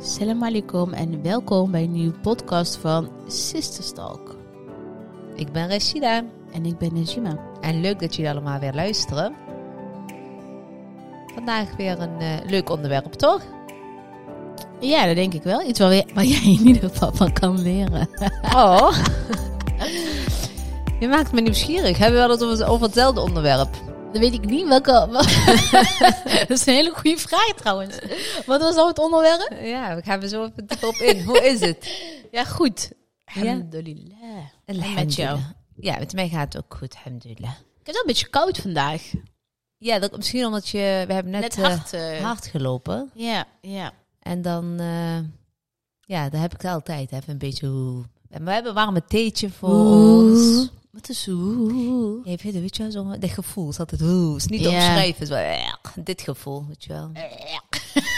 Salam alaikum en welkom bij een nieuwe podcast van Sisterstalk. Ik ben Rashida En ik ben Najima. en leuk dat jullie allemaal weer luisteren. Vandaag weer een eh, leuk onderwerp, toch? Ja, dat denk ik wel. Iets waar, waar jij in ieder geval van kan leren. Oh. Je maakt me nieuwsgierig. Hebben we wel het over hetzelfde onderwerp? Dat weet ik niet. Welke... wel- dat is een hele goede vraag trouwens. Wat was nou het onderwerp? Ja, we gaan er zo even op in. Hoe is het? Ja, goed. Alhamdulillah. Met jou? Ja, met mij gaat het ook goed, alhamdulillah. Ik heb wel een beetje koud vandaag. Ja, dat, misschien omdat je... We hebben net, Net eh, hard. eh, hard gelopen. Ja, ja. En dan... eh, ja, dat heb ik altijd. Even een beetje... Maar we hebben een warme theetje voor ons. Wat is weet je, weet je wel, zo, dat gevoel is altijd, oeh, is niet te omschrijven. Het eh, dit gevoel, weet je wel.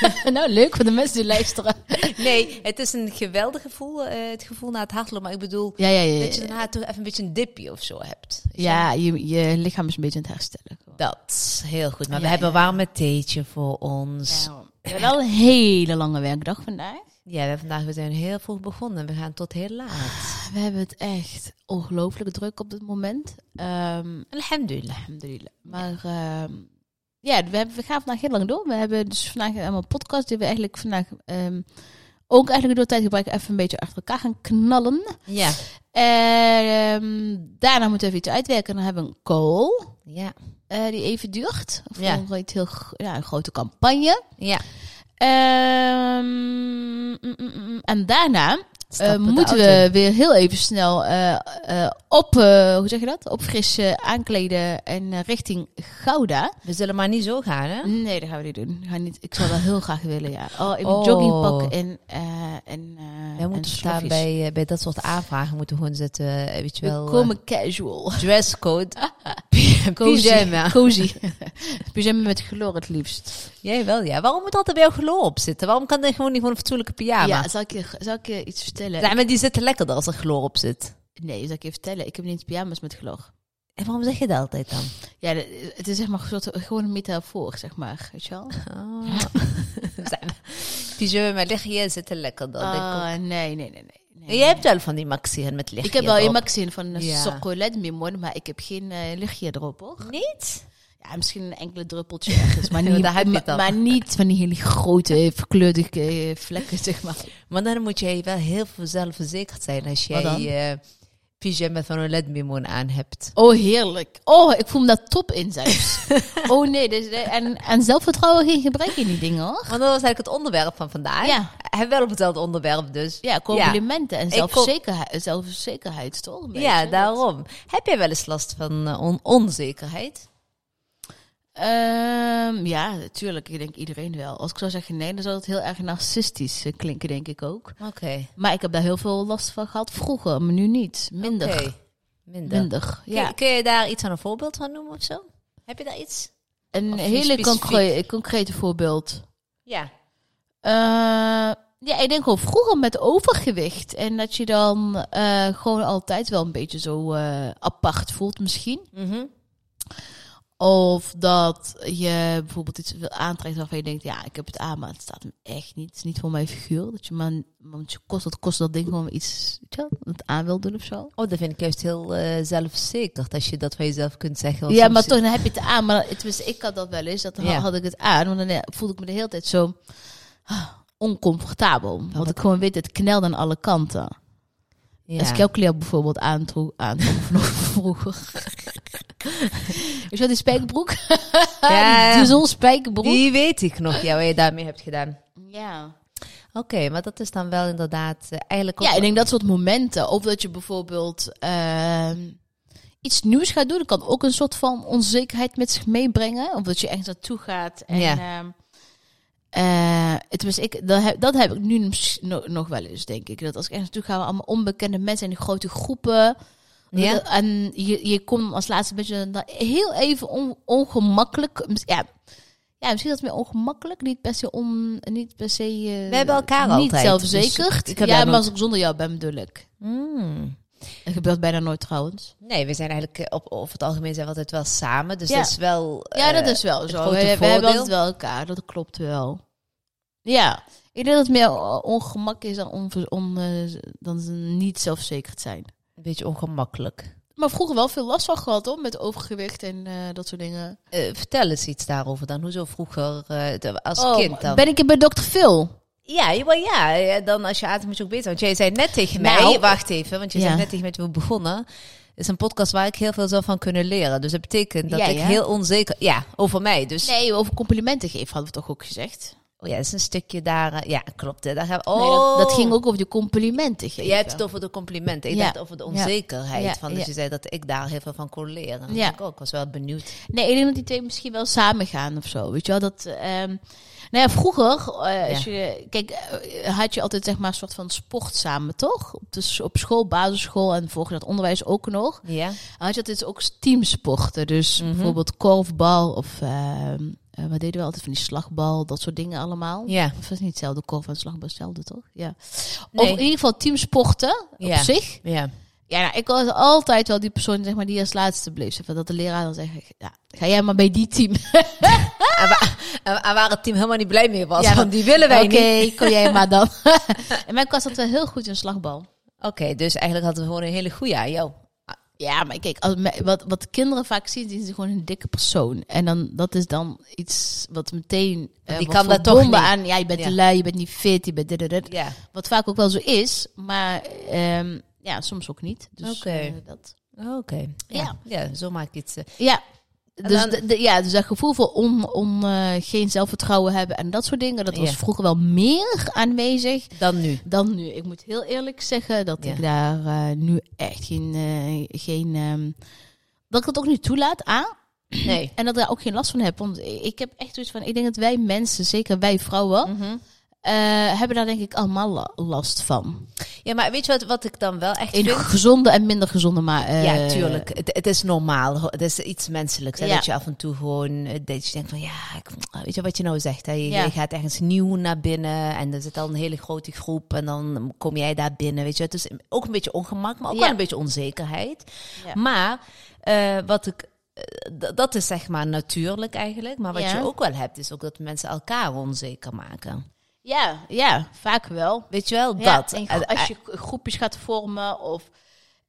nou, leuk voor de mensen die luisteren. Nee, het is een geweldig gevoel, eh, het gevoel na het hardlopen. Maar ik bedoel, Ja, ja, ja. dat je daarna toch even een beetje een dipje of zo hebt. Ja, je, je lichaam is een beetje aan het herstellen. Dat is heel goed. Maar we hebben een warme theetje voor ons. Ja, we hebben wel een hele lange werkdag vandaag. Ja, we, vandaag, we zijn heel vroeg begonnen. We gaan tot heel laat. We hebben het echt ongelooflijk druk op dit moment. Ehm Alhamdulillah. alhamdulillah. Maar ehm, ja, we, hebben, we gaan vandaag heel lang door. We hebben dus vandaag allemaal podcast die we eigenlijk vandaag ehm, ook eigenlijk door tijd gebruiken even een beetje achter elkaar gaan knallen. Ja. Ehm, daarna moeten we even iets uitwerken. Dan hebben we een call Ja. eh, die even duurt. Of Ja. een, iets heel, ja, een grote campagne. Ja. Mm, mm, mm, en de moeten we weer heel even snel eh, eh, op, hoe zeg je dat? Opfrissen, aankleden en richting Gouda. We zullen maar niet zo gaan, hè? Nee, dat gaan we niet doen. Gaan niet, ik zou wel heel graag willen, ja. Oh, in Oh. joggingpak en, en, We en moeten staan bij, bij dat soort aanvragen. moeten we gewoon zetten, eh, weet je wel... We komen casual. Dresscode. Pyjama. Cozy. Pyjama met chloor het liefst. Jij wel, ja. Waarom moet altijd bij jou chloor op zitten? Waarom kan er gewoon niet gewoon een fatsoenlijke pyjama? Ja, zal ik, je, zal ik je iets vertellen? Ja, maar die zitten lekkerder als er chloor op zit. Nee, zal ik je vertellen? Ik heb niet pyjama's met chloor. En waarom zeg je dat altijd dan? Ja, het is zeg maar soort, gewoon een metafoor, zeg maar. Weet je wel? Oh. Pyjama liggen hier zitten lekkerder. Ah, nee, nee, nee, nee. nee. Jij hebt wel van die maxi met lichtje ik heb wel een maxin van Ja. chocolade mimon, maar ik heb geen eh, lichtje erop, hoor. Niet? Ja, misschien een enkele druppeltje ergens, maar niet, daar heb je dan. maar niet van die hele grote, verkleurde eh, vlekken, zeg maar. Maar dan moet jij wel heel veel zelfverzekerd zijn als jij eh pyjama van een ledmimoen aan hebt. Oh, heerlijk. Oh, ik voel me daar top in zelfs. oh nee, dus, eh, en, en zelfvertrouwen geen gebrek in die dingen, hoor. Want dat was eigenlijk het onderwerp van vandaag. Ja. Hebben wel op hetzelfde onderwerp dus. Ja, complimenten en zelfverzekerheid, zelfverzekerheid, toch? Beetje, Ja, dat- daarom. Heb jij wel eens last van eh, on- onzekerheid? Ehm, ja, natuurlijk. Ik denk iedereen wel. Als ik zou zeggen nee, dan zou het heel erg narcistisch eh, klinken, denk ik ook. Oké. Maar ik heb daar heel veel last van gehad vroeger, maar nu niet. Minder. Minder. Minder. Kun, Ja. kun je daar iets aan een voorbeeld van noemen of zo? Heb je daar iets? Een hele concre concrete voorbeeld. Ja. Eh, ja, ik denk gewoon vroeger met overgewicht. En dat je dan eh, gewoon altijd wel een beetje zo apart voelt misschien. Mhm. Of dat je bijvoorbeeld iets wil aantrekken waarvan je denkt, ja, ik heb het aan, maar het staat hem echt niet. Het is niet voor mijn figuur. Dat je maar, want je kost dat, kost dat ding gewoon iets, weet je het aan wil doen of zo. Oh, dat vind ik juist heel eh zelfverzekerd als je dat van jezelf kunt zeggen. Ja, maar toch, dan heb je het aan. Maar ik had dat wel eens, dat Ja. had ik het aan. Want dan voelde ik me de hele tijd zo ah, oncomfortabel. Want ik gewoon weet, het knelde aan alle kanten. Ja. Als ik jouw kleur bijvoorbeeld aantrok, aantrok vanaf vroeger. Is dat die spijkerbroek? Ja. die zo'n spijkerbroek. Die weet ik nog, ja, wat je daarmee hebt gedaan. Ja. Oké, maar dat is dan wel inderdaad eh, eigenlijk ook... Ja, ik denk dat soort momenten. Of dat je bijvoorbeeld ehm, iets nieuws gaat doen. Dat kan ook een soort van onzekerheid met zich meebrengen. Of dat je ergens naartoe gaat. En, Ja. ehm, eh, het was ik, dat, heb, dat heb ik nu nog- wel eens, denk ik. Dat als ik ergens naartoe ga, allemaal onbekende mensen in grote groepen. Ja? En je, je komt als laatste beetje heel even on- ongemakkelijk. Ja, ja, misschien is het meer ongemakkelijk. Niet per se on, niet per se. eh, We hebben elkaar niet altijd, zelfverzekerd. dus ja, maar als ik zonder jou ben, bedoel ik. Mm. Dat gebeurt bijna nooit trouwens. Nee, we zijn eigenlijk eh, op, over het algemeen zijn we altijd wel samen. Dus Ja. dat is wel... Ja, eh, dat is wel zo. We, we hebben altijd wel elkaar. Dat klopt wel. Ja, ik denk dat het meer eh, ongemak is dan, on, on, eh, dan ze niet zelfverzekerd zijn. Een beetje ongemakkelijk. Maar vroeger wel veel last van gehad hoor, met overgewicht en eh, dat soort dingen. Eh, vertel eens iets daarover dan. Hoezo vroeger eh, als Oh, kind dan? Ben ik bij dokter Phil? Ja, ja, dan als je ook beter. Want jij zei net tegen Nou, mij, wacht even, want je ja. zei net tegen mij toen we begonnen. Het is een podcast waar ik heel veel zou van kunnen leren. Dus dat betekent dat ik heel onzeker... Ja, over mij. Dus Nee, over complimenten geven hadden we toch ook gezegd. Oh ja, dat is een stukje daar... eh, ja, klopt. Hè, daar gaan we, oh, Nee, dat, dat ging ook over de complimenten geven. Jij hebt het over de complimenten. Ik Ja. dacht over de onzekerheid. Ja, Van, dus je zei dat ik daar heel veel van kon leren. Ja. Ik ook. was wel benieuwd. Nee, ik denk dat die twee misschien wel samen gaan of zo. Weet je wel, dat... ehm nou ja, vroeger, eh, als je, kijk, eh, had je altijd zeg maar een soort van sport samen, toch? Op, de, s- op school, basisschool en volgens dat onderwijs ook nog. Ja? had je altijd ook teamsporten. Dus Mhm. bijvoorbeeld korfbal of ehm, wat deden we altijd van die slagbal, dat soort dingen allemaal. Ja. Of was het niet hetzelfde, korf en slagbal hetzelfde toch? Ja. Nee. Of in ieder geval teamsporten Ja. op zich. Ja. Ja, nou, ik was altijd wel die persoon zeg maar, die als laatste bleef. Zeg maar, dat de leraar dan zegt, ja, ga jij maar bij die team. En, wa- en- en waar het team helemaal niet blij mee was. Ja, want die willen wij Oké, niet. kom jij maar dan. en mijn was altijd wel heel goed in slagbal. Oké, dus eigenlijk hadden we gewoon een hele goede aan jou. Ja, maar kijk, als wat, wat kinderen vaak zien, zien ze gewoon een dikke persoon. En dan, dat is dan iets wat meteen... eh, Die kan dat toch niet. aan, ja, je bent Ja. te lui, je bent niet fit, je bent dit, dit, dit. Ja. Wat vaak ook wel zo is, maar ehm, ja, soms ook niet. Dus, Oké. eh, dat, Oké. Ja. Ja. ja, zo maak ik het. eh. ja. Dus, dan- de- de- ja, dus dat gevoel voor on, on, eh, geen zelfvertrouwen hebben en dat soort dingen, dat was Ja. vroeger wel meer aanwezig Dan nu. dan nu. Ik moet heel eerlijk zeggen dat Ja. ik daar eh, nu echt geen, eh, geen ehm, dat ik het ook niet toelaat aan. Nee. En dat ik daar ook geen last van heb. Want ik heb echt zoiets van, ik denk dat wij mensen, zeker wij vrouwen, Mhm. Eh, hebben daar denk ik allemaal la- last van. Ja, maar weet je wat, wat ik dan wel echt In vind? gezonde en minder gezonde, maar... eh, ja, tuurlijk. Het, het is normaal. Het is iets menselijks. Hè? Ja. Dat je af en toe gewoon, eh, dat je denkt van ja, ik, weet je wat je nou zegt? Hè? Je, Ja. je gaat ergens nieuw naar binnen en er zit al een hele grote groep en dan kom jij daar binnen. Weet je, het is ook een beetje ongemak, maar ook Ja. wel een beetje onzekerheid. Maar wat ik, dat is zeg maar natuurlijk eigenlijk. Maar wat Ja. je ook wel hebt, is ook dat mensen elkaar onzeker maken. Ja, ja, vaak wel. Weet je wel, Ja, dat. en als je groepjes gaat vormen of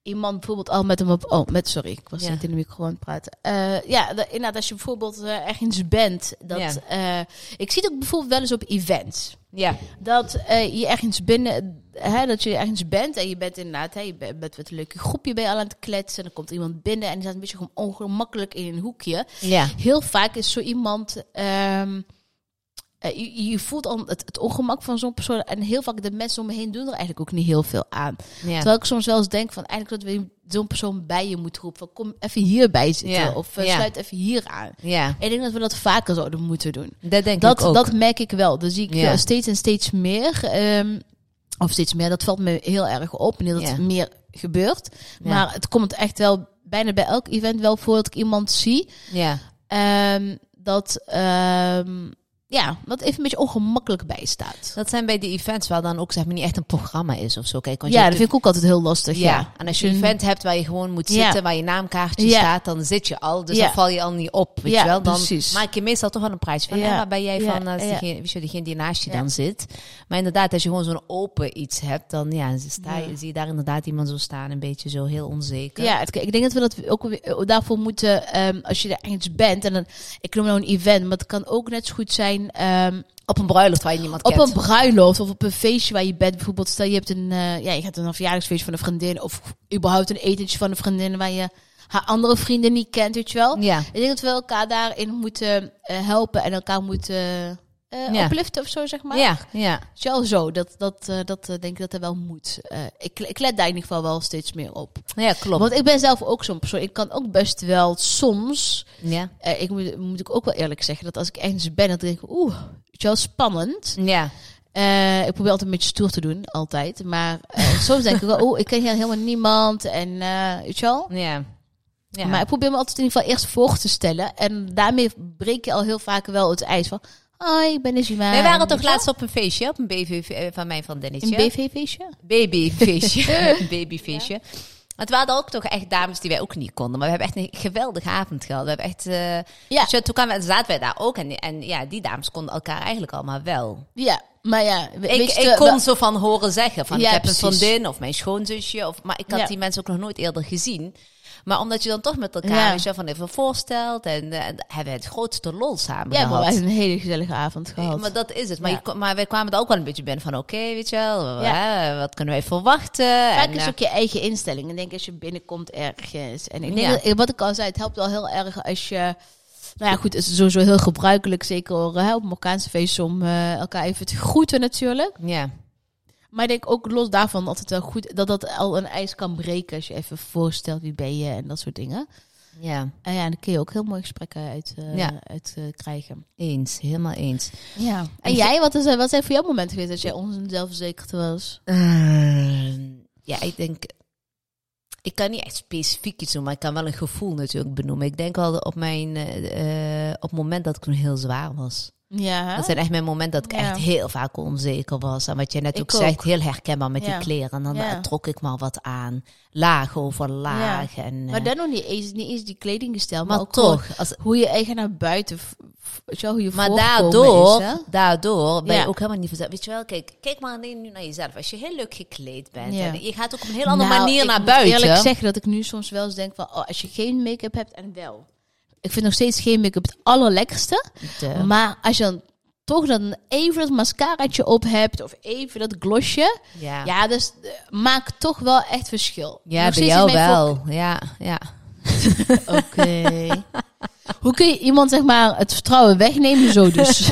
iemand bijvoorbeeld al met hem op... Oh, met, sorry, ik was Ja. niet in de microfoon aan het praten. Eh, ja, inderdaad, als je bijvoorbeeld eh, ergens bent. Dat, Ja. eh, ik zie het ook bijvoorbeeld wel eens op events. ja, Dat je ergens binnen, hè, dat je ergens bent en je bent inderdaad, hè, je bent met een leuke groepje je al aan het kletsen. En dan komt iemand binnen en die staat een beetje ongemakkelijk in een hoekje. ja. Heel vaak is zo iemand, ehm, eh, je, je voelt al het, het ongemak van zo'n persoon. En heel vaak de mensen om me heen doen er eigenlijk ook niet heel veel aan. ja. Terwijl ik soms wel eens denk van eigenlijk dat we zo'n persoon bij je moeten roepen. Van, kom even hierbij zitten Ja, of eh, ja. sluit even hier aan. ja, Ik denk dat we dat vaker zouden moeten doen. dat denk Dat, ik ook. dat merk ik wel. Dat zie ik Ja. eh, steeds en steeds meer. ehm, of steeds meer, dat valt me heel erg op. En dat het meer gebeurt. Maar het komt echt wel bijna bij elk event wel voor dat ik iemand zie. ja. ehm, dat, ehm, ja, dat even een beetje ongemakkelijk bij staat. Dat zijn bij die events waar dan ook zeg maar niet echt een programma is of zo. Kijk, want Ja, dat vind ik ook altijd heel lastig. ja. Ja, en als je een event hebt waar je gewoon moet Ja. zitten, waar je naamkaartje Ja. staat, dan zit je al. Dus dan val je al niet op, weet Ja, je wel. Dan precies. maak je meestal toch wel een prijs van. Ja. waar ben jij van als ja. diegene, weet je, diegene die naast je dan zit. Maar inderdaad, als je gewoon zo'n open iets hebt, dan ja, sta je, zie je daar inderdaad iemand zo staan, een beetje zo heel onzeker. Ja, het, ik denk dat we dat ook weer- daarvoor moeten, ehm, als je er ergens bent, en dan, ik noem nou een event, maar het kan ook net zo goed zijn ehm, Op een bruiloft waar je niemand op kent. een bruiloft of op een feestje waar je bent. Bijvoorbeeld, stel je hebt een, eh, ja, je gaat een verjaardagsfeestje van een vriendin, of überhaupt een etentje van een vriendin waar je haar andere vrienden niet kent, weet je wel. Ja, Ik denk dat we elkaar daarin moeten eh, helpen en elkaar moeten eh Ja. opliften of zo, zeg maar. ja, ja. Is wel zo, dat, dat, eh, dat eh, denk ik dat er wel moet. Ik, ik let daar in ieder geval wel steeds meer op. Ja, klopt. Want ik ben zelf ook zo'n persoon. Ik kan ook best wel soms, Ja, ik moet, moet ik ook wel eerlijk zeggen, dat als ik ergens ben, dan denk ik, oeh, weet je wel, spannend. ja. Ik probeer altijd een beetje stoer te doen, altijd. Maar soms denk ik wel, oeh, ik ken hier helemaal niemand. En eh, weet je wel. Ja. ja. Maar ik probeer me altijd in ieder geval eerst voor te stellen. En daarmee breek je al heel vaak wel het ijs van, hoi, ik ben. Wij waren toch laatst op een feestje, op een BV eh, van mijn vriendinnetje. Een BV-feestje? babyfeestje. babyfeestje. We hadden ook toch echt dames die wij ook niet konden. Maar we hebben echt een geweldige avond gehad. We hebben echt... eh, Ja. toen kwamen, we- zaten wij daar ook. En, en ja, die dames konden elkaar eigenlijk allemaal wel. Ja, maar ja, we- Ik, je, ik kon wel- zo van horen zeggen. Van, Ja, ik heb precies. een vriendin of mijn schoonzusje. Of, maar ik had Ja. die mensen ook nog nooit eerder gezien. Maar omdat je dan toch met elkaar Ja. van even voorstelt. En, eh, en hebben we het grootste lol samen ja, gehad. wij hebben een hele gezellige avond gehad. Maar dat is het. Maar, Ja. je maar wij kwamen er ook wel een beetje binnen van, oké, weet je wel, Ja. hè, wat kunnen wij verwachten? Vaak En, is eh, ook je eigen instelling. Ik denk als je binnenkomt ergens. En ik denk, Ja. dat- wat ik al zei, het helpt wel heel erg als je... Nou ja, goed, het is sowieso heel gebruikelijk, zeker hè, op Marokkaanse feesten, om eh, elkaar even te groeten natuurlijk. ja. Maar ik denk ook los daarvan altijd wel goed dat dat al een ijs kan breken als je even voorstelt wie ben je en dat soort dingen. ja, En ja, dan kun je ook heel mooie gesprekken uit, eh, Ja. uit eh, krijgen. eens, helemaal eens. Ja. En, En jij, wat, is, wat zijn voor jou momenten geweest dat jij onzelfverzekerd was? Ehm, ja, ik denk, ik kan niet echt specifiek iets doen, maar ik kan wel een gevoel natuurlijk benoemen. Ik denk wel op mijn, eh, op het moment dat ik toen heel zwaar was. Ja. Dat zijn echt mijn momenten dat ik Ja. echt heel vaak onzeker was. En wat je net Ik ook zegt, ook. heel herkenbaar met Ja. die kleren. En dan trok ik maar wat aan. Laag over laag. En, Maar eh, dan nog niet eens, niet eens die kledinggesteld, maar, maar ook toch, als, hoe je eigen naar buiten, hoe je Maar daardoor, is, daardoor ben Ja. je ook helemaal niet verzet. Weet je wel, kijk, kijk maar alleen nu naar jezelf. Als je heel leuk gekleed bent. En je gaat ook op een heel andere Nou, manier ik naar moet buiten. eerlijk zeggen dat ik nu soms wel eens denk van, oh, als je geen make-up hebt en wel. Ik vind nog steeds geen make-up het allerlekkerste. Maar als je dan toch dan even dat mascaraatje op hebt of even dat glosje. ja, Ja, dus eh, maakt toch wel echt verschil. ja Nog bij jou wel. Ja, ja. Oké. Hoe kun je iemand zeg maar het vertrouwen wegnemen zo dus?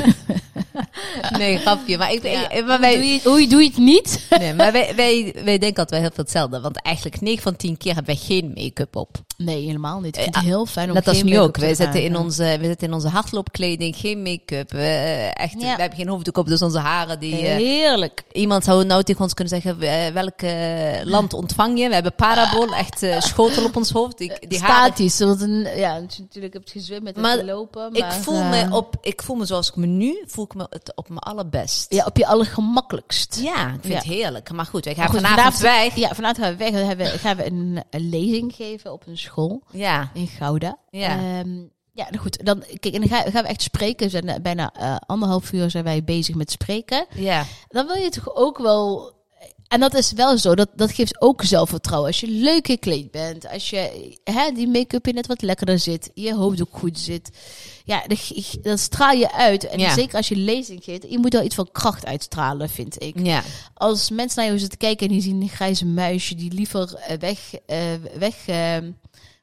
Nee, grapje. Maar, ik, Ja. ik- maar Hoe doe wij, je, hoe doe je het niet? nee, maar wij, wij, wij denken altijd wel heel veel hetzelfde. Want eigenlijk 9 van 10 keer hebben wij geen make-up op. Nee, helemaal niet. Ik vind Eh, het heel fijn om Net als nu ook. Wij zitten, in onze, wij zitten in onze hardloopkleding, geen make-up. eh, echt, Ja. We hebben geen hoofddoek op, dus onze haren die... eh, Heerlijk. Iemand zou nou tegen ons kunnen zeggen, eh, welk land ontvang je? We hebben parabool, echt schotel op ons hoofd. Die, die haren, Statisch. Want een, ja, natuurlijk heb je gezwemd met Maar het lopen. ik, maar, voel eh, me op, ik voel me zoals ik me nu, voel ik me het op mijn allerbest. Ja, op je allergemakkelijkst. Ja, ik vind Ja. het heerlijk. Maar goed, wij gaan goed, vanavond weg. Ja, vanavond gaan we weg. Dan hebben gaan we een, een lezing geven op een school Ja, in Gouda. Ja. Ehm, ja, nou goed. Dan, kijk, en dan gaan, gaan we echt spreken. We zijn eh, bijna eh, anderhalf uur zijn wij bezig met spreken. ja, Dan wil je toch ook wel... En dat is wel zo, dat, dat geeft ook zelfvertrouwen. Als je leuk gekleed bent, als je hè, die make-up in net wat lekkerder zit, je hoofddoek goed zit, ja, dan, straal je uit. En Ja. zeker als je lezing geeft, je moet wel iets van kracht uitstralen, vind ik. ja, Als mensen naar jou zitten kijken en die zien een grijze muisje die liever eh, weg, eh, weg, eh,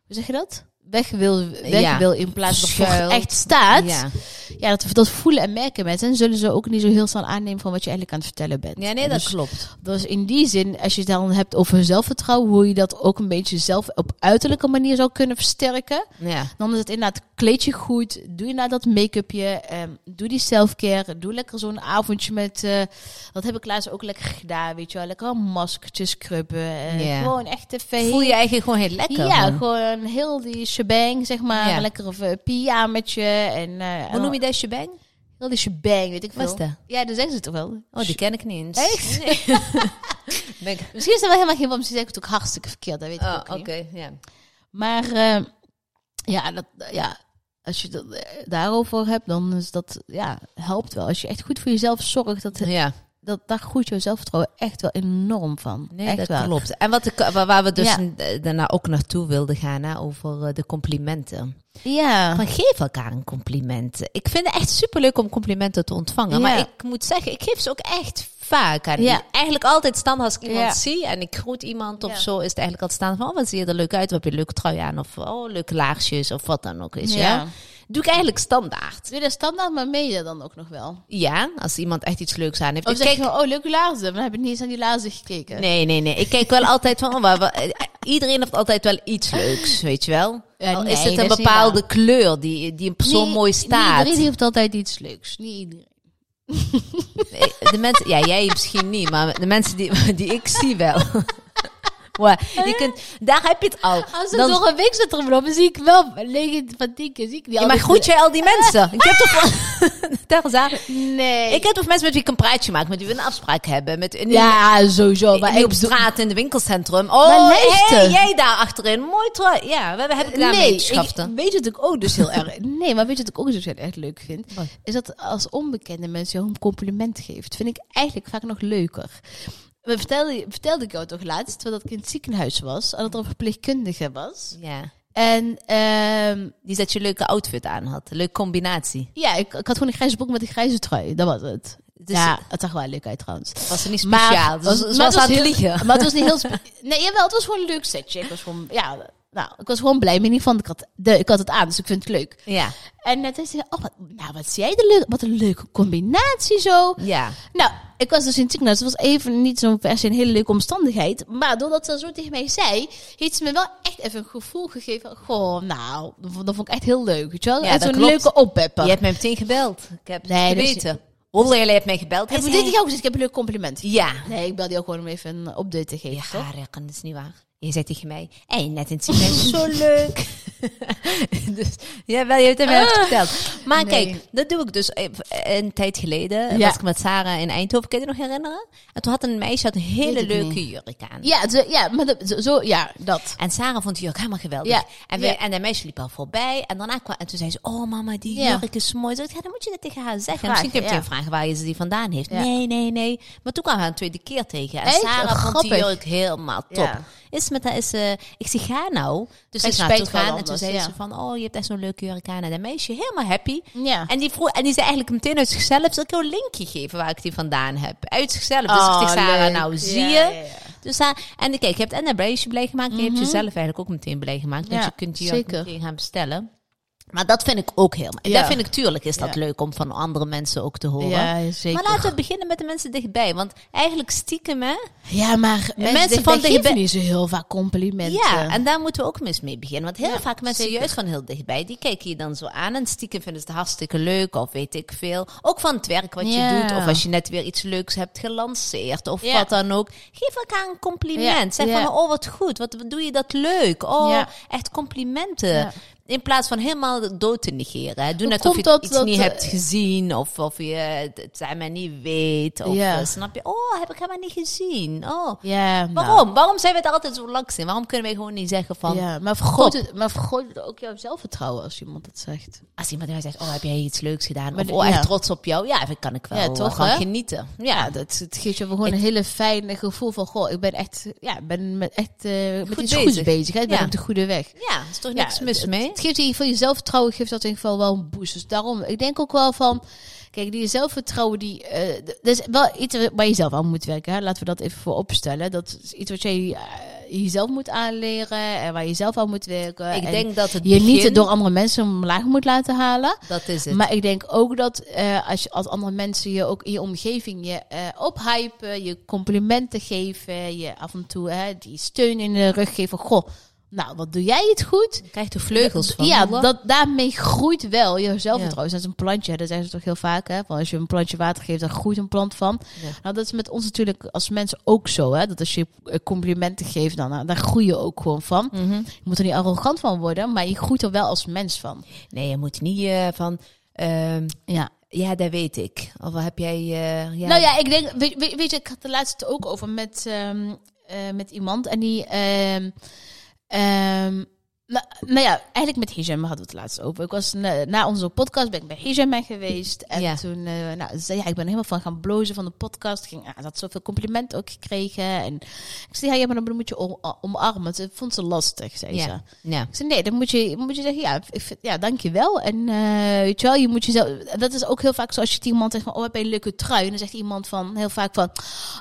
hoe zeg je dat? Weg wil, weg Ja. wil in plaats van echt staat. ja. Ja, dat, dat voelen en merken mensen. En zullen ze ook niet zo heel snel aannemen van wat je eigenlijk aan het vertellen bent. Ja, nee, dat Dus- klopt. dus in die zin, als je het dan hebt over zelfvertrouwen, hoe je dat ook een beetje zelf op uiterlijke manier zou kunnen versterken, Ja. dan is het inderdaad kleed je goed, doe je nou dat make-upje, ehm, doe die selfcare, doe lekker zo'n avondje met, eh, dat heb ik laatst ook lekker gedaan, weet je wel, lekker een maskertje scrubben, eh, Ja. gewoon echt even Voel je eigenlijk gewoon heel lekker. ja, man. gewoon heel die shebang, zeg maar, Ja. een lekker of, eh, pyjamaatje en eh, Hoe noem je dat, shebang? heel die shebang, weet ik veel. dat? Ja, dat zeggen ze toch wel. Oh, die ken ik niet eens. Echt? Nee. Ben ik- Misschien is dat wel helemaal geen, want misschien zeg ik het ook hartstikke verkeerd, dat weet ik Oh, ook oké, niet. ja. Maar eh, ja, dat, ja, als je het eh, daarover hebt, dan is dat, ja, helpt wel. Als je echt goed voor jezelf zorgt, dat, Ja, dat, daar groeit je zelfvertrouwen echt wel enorm van. nee, echt dat wel. klopt. En wat ik, waar, we dus Ja. daarna ook naartoe wilden gaan, hè, over eh, de complimenten. Ja. Van geef elkaar een compliment. Ik vind het echt superleuk om complimenten te ontvangen. Ja. Maar ik moet zeggen, ik geef ze ook echt vaak. Ja. Eigenlijk altijd staan als ik iemand Ja. zie en ik groet iemand of Ja. zo, is het eigenlijk altijd staan van, oh, wat zie je er leuk uit? Wat heb je een leuke trui aan? Of, oh, leuke laarsjes of wat dan ook is. Ja. Doe ik eigenlijk standaard. Doe je dat standaard, maar meen je dan ook nog wel? Ja, als iemand echt iets leuks aan heeft. Of Ik kijk- oh, leuke laarzen. Maar dan heb ik niet eens aan die laarzen gekeken. Nee, nee, nee. Ik kijk wel altijd van, oh, waar- eh, iedereen heeft altijd wel iets leuks, weet je wel? Ja, Al nee, is het een niet bepaalde kleur die, die een persoon Niet- mooi Niet staat. iedereen heeft altijd iets leuks. Niet iedereen. Nee, De mensen, ja, jij misschien niet, maar de mensen die, die ik zie wel. Je kunt, daar heb je het al. Als er Dan- nog een winkelcentrum lopen, zie ik wel 9 van 10 keer zie ik die Ja, maar groet jij al die mensen? Ik heb toch aan. Nee. Ik heb toch mensen met wie ik een praatje maak, met wie we een afspraak hebben. Met, in, ja, sowieso. Maar ik op straat in de winkelcentrum. Oh, hey, jij daar achterin. Mooi trouw. Ja, we hebben ik daar ik, schaften. weet je wat ik ook dus heel erg... Nee, maar weet je wat ik ook dus heel erg leuk vind? Is dat als onbekende mensen jou een compliment geeft. Vind ik eigenlijk vaak nog leuker. We vertelde, vertelde ik jou toch laatst, dat ik in het ziekenhuis was. En dat er een verpleegkundige was. Ja. En ehm, Die dat je een leuke outfit aan had. Een leuke combinatie. ja, ik, ik had gewoon een grijze broek met een grijze trui. Dat was het. Dus ja, het zag wel leuk uit trouwens. was er niet Maar- speciaal. Dus, maar ze was het was aan het heel- liegen. Maar het was niet heel... Nee, jawel, het was gewoon een leuk setje. Ik was gewoon... Ja, nou, ik was gewoon blij. In ieder geval, ik had, de, ik had het aan, dus ik vind het leuk. Ja. En net zei ze, oh, wat, nou, wat zie jij de leuk, wat een leuke combinatie zo. Ja. Nou, ik was dus in het ziekenhuis. Het was even niet zo per se een hele leuke omstandigheid. Maar doordat ze zo tegen mij zei, heeft ze me wel echt even een gevoel gegeven. Goh, nou, dat vond, ik echt heel leuk. Weet je wel? Ja, en zo'n leuke oppepper. Je hebt mij meteen gebeld. Ik heb het Nee, is- geweten. Jij hebt mij gebeld. Heb ik dit jou gezegd? Ik heb een leuk compliment. Ja. Nee, ik belde jou gewoon om even een update te geven, Ja, toch? dat is niet waar. Je zei tegen mij, hé, net in het ziekenhuis, zo leuk. dus, ja, wel, je hebt het mij Ah. verteld. Maar Nee. kijk, dat doe ik dus even- een tijd geleden. Ja. Was ik met Sarah in Eindhoven, kan je je nog herinneren? En toen had een meisje had een hele leuke niet. jurk aan. Ja, ja, maar dat, zo- ja, dat. En Sarah vond die jurk helemaal geweldig. Ja, En, we, ja. en de meisje liep al voorbij. En daarna kwam, en toen zei ze, oh mama, die jurk is mooi. Zo, ja, dan moet je dat tegen haar zeggen. Vraag, Misschien kun je vragen waar je ze die vandaan heeft. Nee, nee, nee. Maar toen kwam haar een tweede keer tegen. En Echt? Sarah vond die jurk helemaal top. Ja. Met haar, is, eh, ik zeg, ga nou. Dus ik naar toe gaan. En toen zei ja. ze van, oh, je hebt echt zo'n leuke jurk aan. En de meisje helemaal happy. Ja. En die, vroeg, en die zei eigenlijk meteen uit zichzelf, zal ik jou een linkje geven waar ik die vandaan heb? Uit zichzelf. Dus ik Oh, zeg, Sarah, nou zie je. ja. Dus daar, en kijk, je hebt en meisje blij gemaakt. En je hebt jezelf eigenlijk ook meteen blij gemaakt. Mhm. Ja, je kunt die jurk zeker. meteen gaan bestellen. Maar dat vind ik ook heel. Ja. Dat vind ik tuurlijk is dat Ja. leuk om van andere mensen ook te horen. Ja, zeker. Maar laten we beginnen met de mensen dichtbij. Want eigenlijk stiekem, hè? Ja, maar mensen, Mensen van van geven dichtbij- niet zo heel vaak complimenten. Ja, en daar moeten we ook eens mee beginnen. Want heel Ja, vaak mensen zeker. juist van heel dichtbij, die kijken je dan zo aan. En stiekem vinden ze het hartstikke leuk, of weet ik veel. Ook van het werk wat je doet, of als je net weer iets leuks hebt gelanceerd, of wat dan ook. Geef elkaar een compliment. Zeg van, oh wat goed, wat, doe je dat leuk. Oh, echt complimenten. In plaats van helemaal dood te negeren. hè. Doe Hoe net of je dat- iets dat, niet eh, hebt gezien. Of, of je het maar niet weet. Of eh, snap je? Oh, heb ik helemaal niet gezien. Oh. Nou. Waarom? Waarom zijn we het altijd zo langs in? Waarom kunnen wij gewoon niet zeggen van... Maar vergroot, het, maar vergroot het ook jouw zelfvertrouwen als iemand het zegt. Als iemand mij zegt, oh, heb jij iets leuks gedaan? Maar of, oh, echt ja. trots op jou? Ja, dat kan ik wel Ja, toch, genieten. Ja, Ja, dat, het geeft je gewoon een hele fijne gevoel van, goh, ik ben echt, ja, ik ben met, echt eh, met Goed iets bezig. goeds bezig. Hè? Ik ben op de goede weg. ja is toch niks mis mee? Geeft in ieder geval je zelfvertrouwen, geeft dat in ieder geval wel een boost. Dus daarom, ik denk ook wel van, kijk, die zelfvertrouwen, die, d- dat is wel iets waar je zelf aan moet werken. Hè? Laten we dat even voor opstellen. Dat is iets wat jij eh, jezelf moet aanleren en waar je zelf aan moet werken. Ik En denk dat het je niet door andere mensen omlaag moet laten halen. Dat is het. Maar ik denk ook dat eh, als, je, als andere mensen je ook in je omgeving je ophypen, je complimenten geven, je af en toe hè, die steun in de rug geven. Goh, nou, wat doe jij het goed? Je krijgt er vleugels van. Ja, dat, daarmee groeit wel je zelfvertrouwen. Dat is een plantje, dat zeggen ze toch heel vaak. Hè? Van als je een plantje water geeft, dan groeit een plant van. Ja. Nou, dat is met ons natuurlijk als mensen ook zo. Hè? Dat als je eh, complimenten geeft, dan, nou, daar groei je ook gewoon van. Mhm. Je moet er niet arrogant van worden, maar je groeit er wel als mens van. Nee, je moet niet eh, van... ehm, Ja. ja, dat weet ik. Of heb jij... eh, ja, Nou ja, ik denk, weet, weet, weet je, ik had de laatste ook over met, ehm, eh, met iemand. En die, Um, nou, nou ja, eigenlijk met Hijama hadden we het laatst over. Ik was na, na onze podcast ben ik bij Hijama geweest. En Ja. toen, eh, nou, ze zei, ja, ik ben helemaal van gaan blozen van de podcast. Ging, ze had zoveel complimenten ook gekregen. En ik zei, ja, ja, maar dan moet je om, omarmen. Ze vond ze lastig, zei ze. ja. Ik zei, nee, dan moet je, moet je zeggen, ja, ik vind, ja, dankjewel. En eh, weet je wel, je moet jezelf... Dat is ook heel vaak zo als je tegen iemand zegt van, oh, heb je een leuke trui? En dan zegt iemand van, heel vaak van,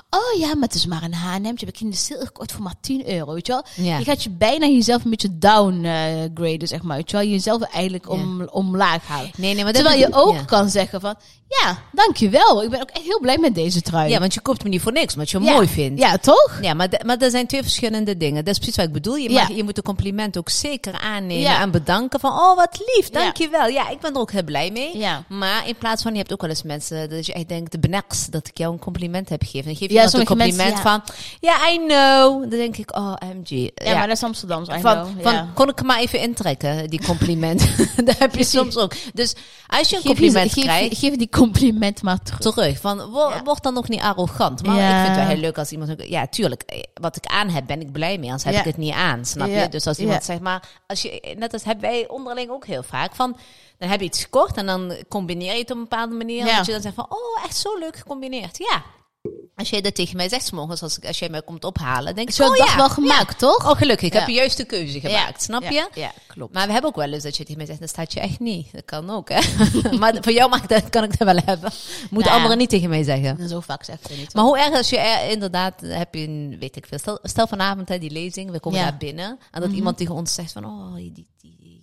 oh ja, maar het is maar een H&M. Heb ik in de gekocht voor maar 10 euro, weet je wel? Je gaat je bijna jezelf een beetje down downgraden, zeg maar. Terwijl je jezelf eigenlijk om, omlaag halen. Nee, nee, maar Terwijl je ook ja. kan zeggen van, ja, dankjewel. Ik ben ook echt heel blij met deze trui. Ja, want je koopt hem niet voor niks, omdat je hem mooi vindt. Ja, toch? Ja, maar, maar er zijn twee verschillende dingen. Dat is precies wat ik bedoel. Je, mag, je moet de compliment ook zeker aannemen en bedanken van, oh wat lief, dankjewel. Ja, ik ben er ook heel blij mee. Ja. Maar in plaats van, je hebt ook wel eens mensen dat je echt denkt, de benaks dat ik jou een compliment heb gegeven. En geef je Ja, een compliment mensen, van, ja, I know. Dan denk ik, oh, MG. Ja, maar dat is Amsterdams, I van, know. Ik maar even intrekken, die compliment. dat heb je soms ook. Dus als je een compliment geef, krijgt, geef die compliment maar terug. terug. Van, Ja. word dan nog niet arrogant. Maar Ja. ik vind het wel heel leuk als iemand... Ja, tuurlijk. eh, Wat ik aan heb, ben ik blij mee. Anders heb ik het niet aan, snap je? Dus als iemand zegt, maar... Als je, net als hebben wij onderling ook heel vaak. Van, dan heb je iets gekocht en dan combineer je het op een bepaalde manier. Ja. Dat je dan zegt van, oh, echt zo leuk gecombineerd. Ja. Als jij dat tegen mij zegt, morgens als, als jij mij komt ophalen, denk ik, wel oh dag wel gemaakt, toch? Oh, gelukkig. Ik Ja. heb de juiste keuze gemaakt, snap je? Ja, klopt. Maar we hebben ook wel eens dat je tegen mij zegt, dat staat je echt niet. Dat kan ook, hè? maar voor jou mag dat, kan ik dat wel hebben. Moet Nou anderen niet tegen mij zeggen. En zo vaak zeg ik het niet. Maar hoe erg als je er inderdaad, heb je een, weet ik veel. Stel, stel vanavond hè, die lezing, we komen daar binnen. En dat iemand tegen ons zegt van, oh, die, die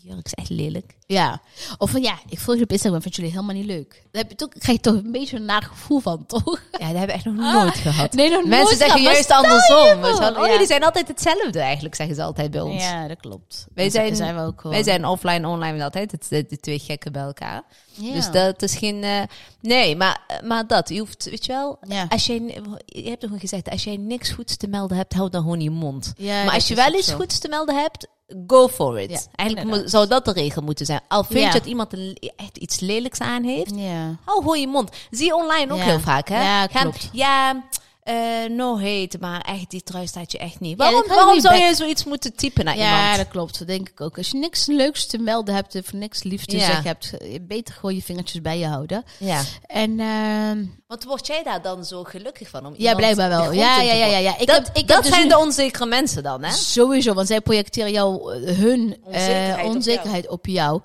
jurk is echt lelijk. Ja. Of van ja, ik volg je op Instagram, vind jullie helemaal niet leuk. Daar heb je toch, krijg je toch een beetje een naar gevoel van, toch? Ja, dat hebben we echt nog nooit gehad. Nee, nog Mensen nooit zeggen juist andersom. Oh, jullie zijn altijd hetzelfde eigenlijk, zeggen ze altijd bij ons. Ja, dat klopt. Wij Dat zijn, zijn we ook gewoon. wij zijn offline, online altijd het, de, de twee gekken bij elkaar. Ja. Dus dat is geen... eh, nee, maar, maar dat. Je hoeft, weet je wel... Ja. Als jij, je hebt toch gezegd, als jij niks goeds te melden hebt, hou dan gewoon je mond. Ja, maar als je wel iets zo. goeds te melden hebt, go for it. Ja, Eigenlijk zou dat de regel moeten zijn. Al vind Ja. je dat iemand een, echt iets lelijks aan heeft, Ja. hou gewoon je mond. Zie je online ook Ja. heel vaak, hè? Ja, Gaan- klopt. ja, eh, no hate, maar echt, die trui staat je echt niet. Ja, Waarom, waarom niet zou back- je zoiets moeten typen naar Ja, iemand? dat klopt. Dat denk ik ook. Als je niks leuks te melden hebt of niks liefs te Ja. zeggen hebt, je beter gewoon je vingertjes bij je houden. Ja. En ehm, Want word jij daar dan zo gelukkig van? Om ja, blijkbaar wel. Ja, in ja, ja, ja, ja. Ik dat heb, ik dat heb dus zijn de onzekere mensen dan, hè? Sowieso, want zij projecteren jou, eh, hun Onzekerheid eh, op onzekerheid op jou.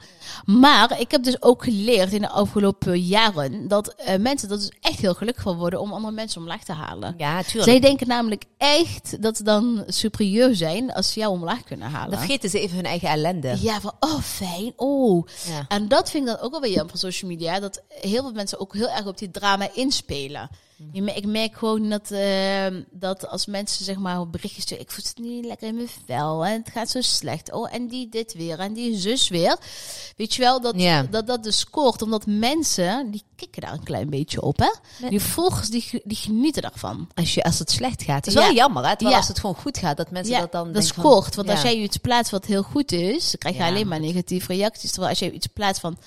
Maar ik heb dus ook geleerd in de afgelopen jaren dat eh, mensen dat dus echt heel gelukkig van worden om andere mensen omlaag te halen. Ja, tuurlijk. Zij denken namelijk echt dat ze dan superieur zijn als ze jou omlaag kunnen halen. Dan vergeten ze even hun eigen ellende. Ja, van oh fijn, oh. Ja. En dat vind ik dan ook wel weer jammer van social media, dat heel veel mensen ook heel erg op die drama inspelen. Je mer- Ik merk gewoon dat, eh, dat als mensen zeg maar berichtjes sturen, ik voel het niet lekker in mijn vel en het gaat zo slecht. Oh, en die dit weer en die zus weer. Weet je wel, dat Ja. dat, dat dus scoort, omdat mensen, die kikken daar een klein beetje op, hè. Die volgers, die, die genieten daarvan. Als, je, als het slecht gaat. Is Ja. wel jammer, hè? Terwijl Ja. als het gewoon goed gaat, dat mensen dat dan dat van- scoort. Want als jij iets plaatst wat heel goed is, dan krijg je alleen maar negatieve reacties. Terwijl als jij iets plaatst van,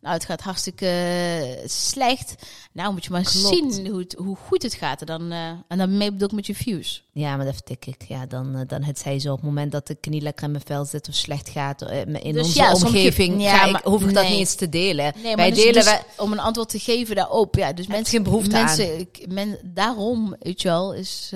nou het gaat hartstikke eh, slecht. Nou moet je maar Klopt. zien hoe, het, hoe goed het gaat. En dan, eh, en dan mee bedoel ik met je views. Ja, maar dat vertik ik. Ja, dan, eh, dan het zij zo op het moment dat ik niet lekker in mijn vel zit of slecht gaat in Dus onze ja, omgeving, ja, ga ik, maar- hoef ik dat niet eens te delen. Nee, maar Wij dus, delen dus wij- om een antwoord te geven daarop. Ja, dus mensen, geen behoefte aan. ik- Men, daarom, weet je wel, is...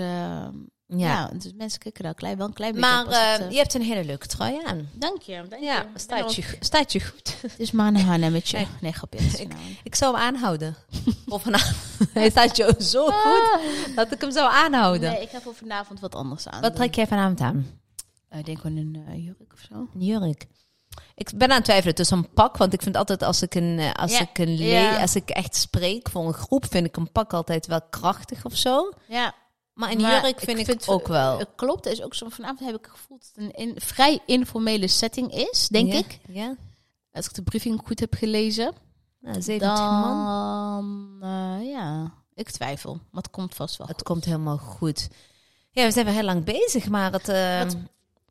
ja. ja. dus mensen kijken daar klein, wel een klein beetje Maar op als het, eh, eh, je hebt een hele leuke trui aan. Dank je, dank Ja, je. staat je, staat je goed. Is maar een haarnemmetje. Nee, grapje. het is een haar- Ik zou hem aanhouden. Of vanavond. Hij staat je zo goed dat ik hem zou aanhouden. Nee, ik heb voor vanavond wat anders aan. Wat trek jij vanavond aan? Eh, Ik denk gewoon een jurk of zo. Een jurk. Ik ben aan het twijfelen tussen een pak, want ik vind altijd als ik een, als Ja. ik een Ja. als ik echt spreek voor een groep, vind ik een pak altijd wel krachtig of zo. Ja. Maar een maar jurk vind ik, ook wel. Het klopt, er is ook zo. Vanavond heb ik gevoeld dat het een in, vrij informele setting is, denk Ja? ik. Ja. Als ik de briefing goed heb gelezen. Nou, 70 man. Dan, eh, ja, ik twijfel. Maar het komt vast wel. Het komt helemaal goed. Ja, we zijn wel heel lang bezig, maar het. eh, Wat- we,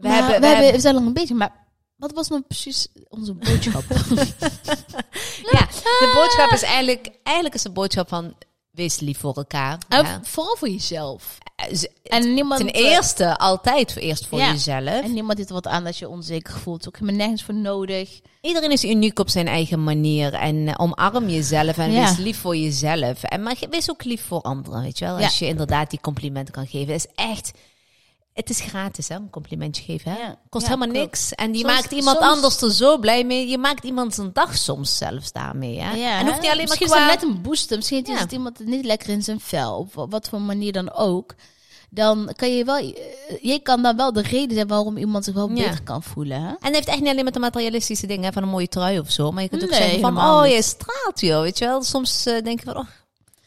Maar hebben, we, hebben, we zijn lang bezig, maar wat was nou precies onze boodschap? ja, de boodschap is eigenlijk, eigenlijk is de boodschap van wees lief voor elkaar. En Ja. Vooral voor jezelf. Eh, En niemand, Ten eh, eerste altijd eerst voor Ja. jezelf. En niemand er wat aan dat je onzeker voelt. Ook helemaal nergens voor nodig. Iedereen is uniek op zijn eigen manier. En eh, omarm jezelf en Ja. wees lief voor jezelf. En maar wees ook lief voor anderen, weet je wel. Als je inderdaad die complimenten kan geven. Is echt... Het is gratis, hè, een complimentje geven. Hè? Ja. Kost Ja, helemaal klopt. niks. En die Soms- maakt iemand soms- anders er zo blij mee. Je maakt iemand zijn dag soms zelfs daarmee. Hè? Ja, en hoeft niet alleen maar Misschien qua... is net een booster. Misschien is het iemand niet lekker in zijn vel. Op wat voor manier dan ook. dan kan je wel, eh, je kan dan wel de reden zijn waarom iemand zich wel beter kan voelen. Hè? En het heeft echt niet alleen met de materialistische dingen hè, van een mooie trui of zo. Maar je kunt ook Nee, zeggen van, oh je straalt joh. Weet je wel, soms eh, denk je van, oh,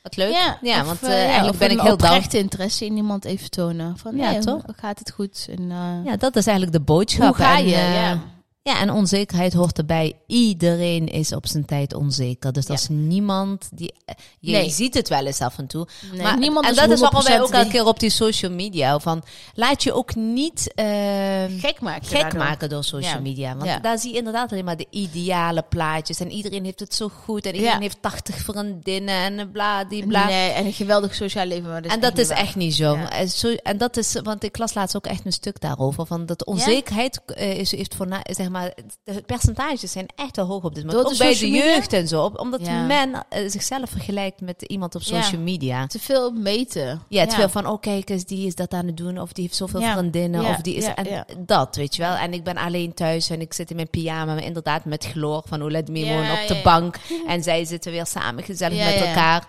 wat leuk. Ja, of, want eh, eh, eigenlijk ben ik heel down. oprechte interesse in iemand even tonen. Van, Ja, toch? Gaat het goed? En, eh, Ja, dat is eigenlijk de boodschap. hoe ga En, je? ja. Ja, en onzekerheid hoort erbij. Iedereen is op zijn tijd onzeker. Dus dat is niemand die. Je Nee. ziet het wel eens af en toe. Nee, maar, niemand en dat is waarom wij 100% ook elke die- keer op die social media. Van, laat je ook niet ehm, gek maken. gek daardoor. maken door social Ja. media. Want Ja. daar zie je inderdaad alleen maar de ideale plaatjes. En iedereen heeft het zo goed. En iedereen Ja. heeft 80 vriendinnen en bla die bla. Nee, en een geweldig sociaal leven. Maar dat En dat is echt niet zo. En zo. En dat is, want ik las laatst ook echt een stuk daarover. Van dat onzekerheid eh, is, heeft voor, zeg maar, de percentages zijn echt wel hoog op dit moment. Ook bij de jeugd en zo. Omdat Ja. men eh, zichzelf vergelijkt met iemand op social media. Te veel meten. Ja, het veel van, oh kijk eens, die is dat aan het doen. Of die heeft zoveel vriendinnen. Of die is, en dat, weet je wel. En ik ben alleen thuis en ik zit in mijn pyjama. Maar inderdaad met chloor van Olet Mimon op de bank. En zij zitten weer samen gezellig met elkaar.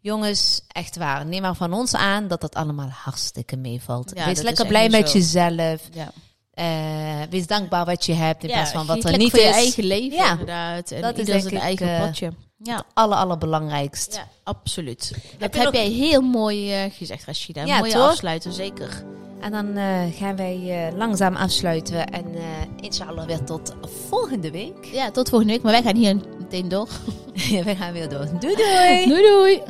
Jongens, echt waar. Neem maar van ons aan dat dat allemaal hartstikke meevalt. Ja, wees lekker blij met zo. jezelf. Ja. Eh, wees dankbaar wat je hebt in plaats van wat er niet voor is. je eigen leven Ja. inderdaad. En Dat is denk ik, eigen eh, padje. Ja. Aller, allerbelangrijkst. ja, absoluut. Dat heb, nog- jij heel mooi eh, gezegd, Rashida. Ja, Mooie toch? afsluiten, zeker. En dan gaan wij langzaam afsluiten. En inshallah weer tot volgende week. Ja, tot volgende week. Maar wij gaan hier meteen door. we gaan weer door. Doei doei! Doei doei!